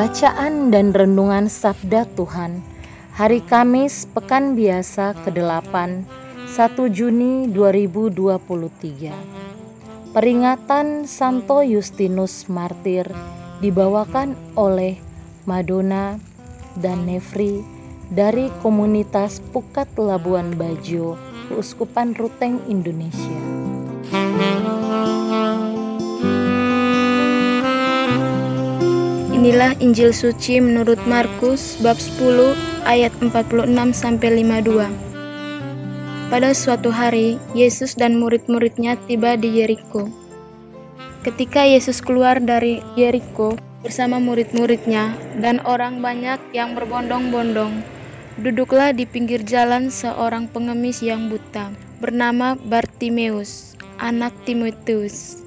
Bacaan dan Renungan Sabda Tuhan Hari Kamis Pekan Biasa ke-8 1 Juni 2023 Peringatan Santo Justinus Martir dibawakan oleh Madonna dan Nefri dari komunitas Pukat Labuan Bajo, Keuskupan Ruteng, Indonesia. Inilah Injil suci menurut Markus bab 10 ayat 46 sampai 52. Pada suatu hari, Yesus dan murid-muridnya tiba di Yeriko. Ketika Yesus keluar dari Yeriko bersama murid-muridnya dan orang banyak yang berbondong-bondong, duduklah di pinggir jalan seorang pengemis yang buta bernama Bartimeus, anak Timotius.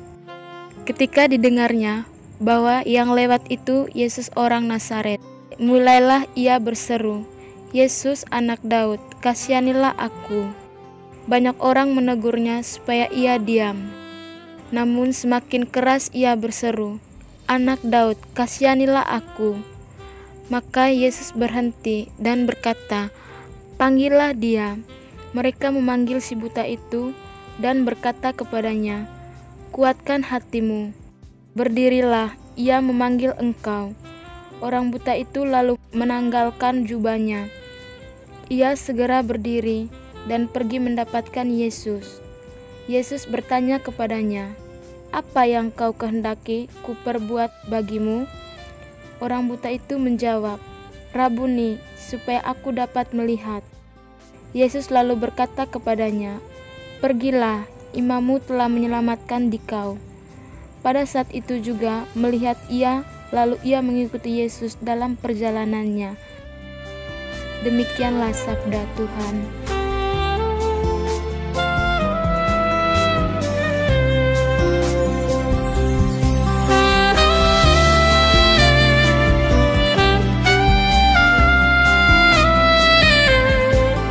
Ketika didengarnya, bahwa yang lewat itu Yesus orang Nazaret. Mulailah ia berseru, Yesus anak Daud, kasihanilah aku. Banyak orang menegurnya supaya ia diam. Namun semakin keras ia berseru, Anak Daud, kasihanilah aku. Maka Yesus berhenti dan berkata, Panggillah dia. Mereka memanggil si buta itu dan berkata kepadanya, Kuatkan hatimu, Berdirilah, ia memanggil engkau. Orang buta itu lalu menanggalkan jubahnya. Ia segera berdiri dan pergi mendapatkan Yesus. Yesus bertanya kepadanya, "Apa yang kau kehendaki kuperbuat bagimu?" Orang buta itu menjawab, "Rabuni, supaya aku dapat melihat." Yesus lalu berkata kepadanya, "Pergilah, imamu telah menyelamatkan dikau." Pada saat itu juga melihat ia, lalu ia mengikuti Yesus dalam perjalanannya. Demikianlah sabda Tuhan.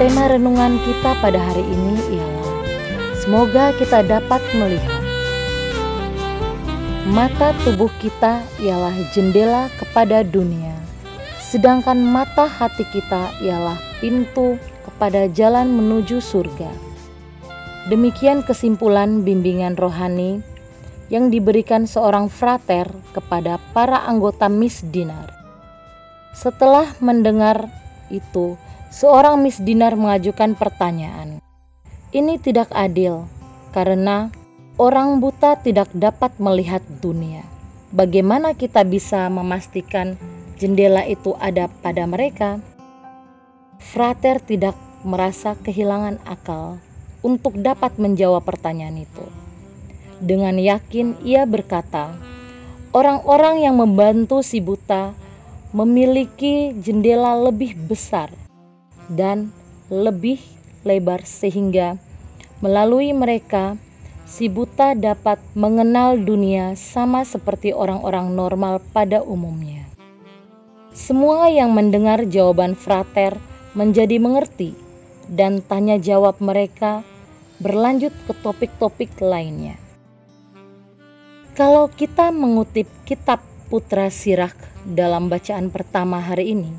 Tema renungan kita pada hari ini ialah Semoga kita dapat melihat Mata tubuh kita ialah jendela kepada dunia, sedangkan mata hati kita ialah pintu kepada jalan menuju surga. Demikian kesimpulan bimbingan rohani yang diberikan seorang frater kepada para anggota Miss Dinar. Setelah mendengar itu, seorang Miss Dinar mengajukan pertanyaan. Ini tidak adil karena Orang buta tidak dapat melihat dunia. Bagaimana kita bisa memastikan jendela itu ada pada mereka? Frater tidak merasa kehilangan akal untuk dapat menjawab pertanyaan itu. Dengan yakin ia berkata, orang-orang yang membantu si buta memiliki jendela lebih besar dan lebih lebar sehingga melalui mereka si buta dapat mengenal dunia sama seperti orang-orang normal pada umumnya. Semua yang mendengar jawaban frater menjadi mengerti dan tanya jawab mereka berlanjut ke topik-topik lainnya. Kalau kita mengutip kitab Putra Sirak dalam bacaan pertama hari ini,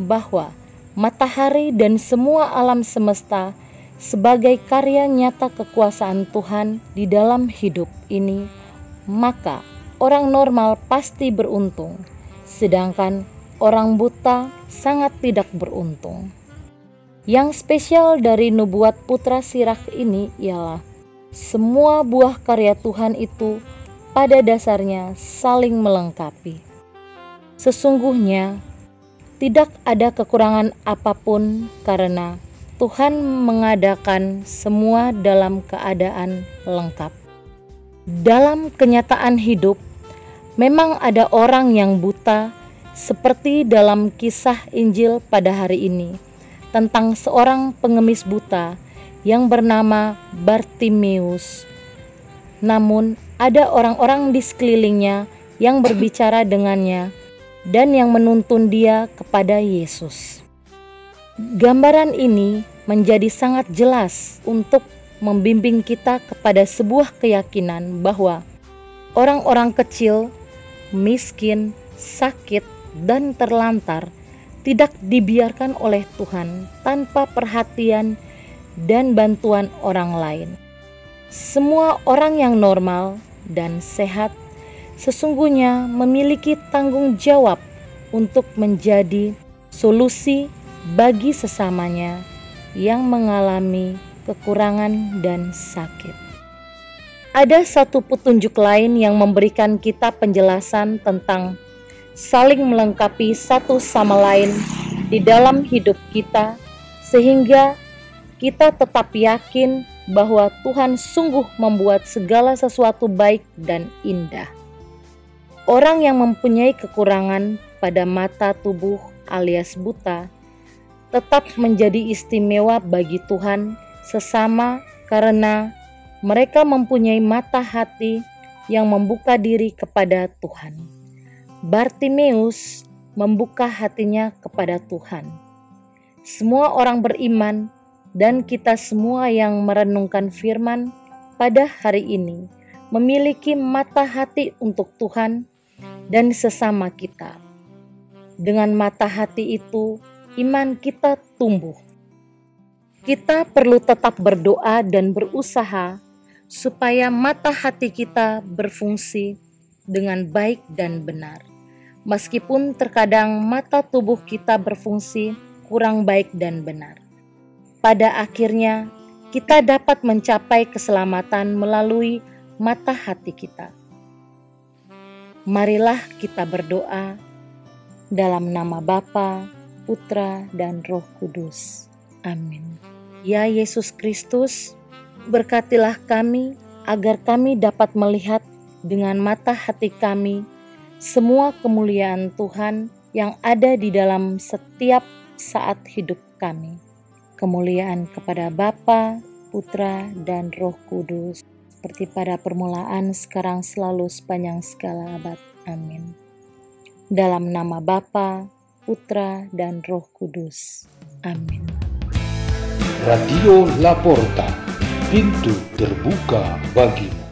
bahwa matahari dan semua alam semesta sebagai karya nyata kekuasaan Tuhan di dalam hidup ini, maka orang normal pasti beruntung, sedangkan orang buta sangat tidak beruntung. Yang spesial dari nubuat putra Sirak ini ialah semua buah karya Tuhan itu pada dasarnya saling melengkapi. Sesungguhnya tidak ada kekurangan apa pun karena Tuhan mengadakan semua dalam keadaan lengkap. Dalam kenyataan hidup, memang ada orang yang buta, seperti dalam kisah Injil pada hari ini, tentang seorang pengemis buta yang bernama Bartimeus. Namun, ada orang-orang di sekelilingnya yang berbicara dengannya dan yang menuntun dia kepada Yesus. Gambaran ini menjadi sangat jelas untuk membimbing kita kepada sebuah keyakinan bahwa orang-orang kecil, miskin, sakit, dan terlantar tidak dibiarkan oleh Tuhan tanpa perhatian dan bantuan orang lain. Semua orang yang normal dan sehat sesungguhnya memiliki tanggung jawab untuk menjadi solusi bagi sesamanya yang mengalami kekurangan dan sakit. Ada satu petunjuk lain yang memberikan kita penjelasan tentang saling melengkapi satu sama lain di dalam hidup kita, sehingga kita tetap yakin bahwa Tuhan sungguh membuat segala sesuatu baik dan indah. Orang yang mempunyai kekurangan pada mata tubuh alias buta tetap menjadi istimewa bagi Tuhan sesama karena mereka mempunyai mata hati yang membuka diri kepada Tuhan. Bartimeus membuka hatinya kepada Tuhan. Semua orang beriman dan kita semua yang merenungkan firman pada hari ini memiliki mata hati untuk Tuhan dan sesama kita. Dengan mata hati itu, iman kita tumbuh. Kita perlu tetap berdoa dan berusaha supaya mata hati kita berfungsi dengan baik dan benar. Meskipun terkadang mata tubuh kita berfungsi kurang baik dan benar. Pada akhirnya, kita dapat mencapai keselamatan melalui mata hati kita. Marilah kita berdoa dalam nama Bapa, Putra, dan Roh Kudus. Amin. Ya Yesus Kristus, berkatilah kami agar kami dapat melihat dengan mata hati kami semua kemuliaan Tuhan yang ada di dalam setiap saat hidup kami. Kemuliaan kepada Bapa, Putra, dan Roh Kudus, seperti pada permulaan, sekarang, selalu, sepanjang segala abad. Amin. Dalam nama Bapa, Putra, dan Roh Kudus. Amin. Radio Laporta, pintu terbuka bagimu.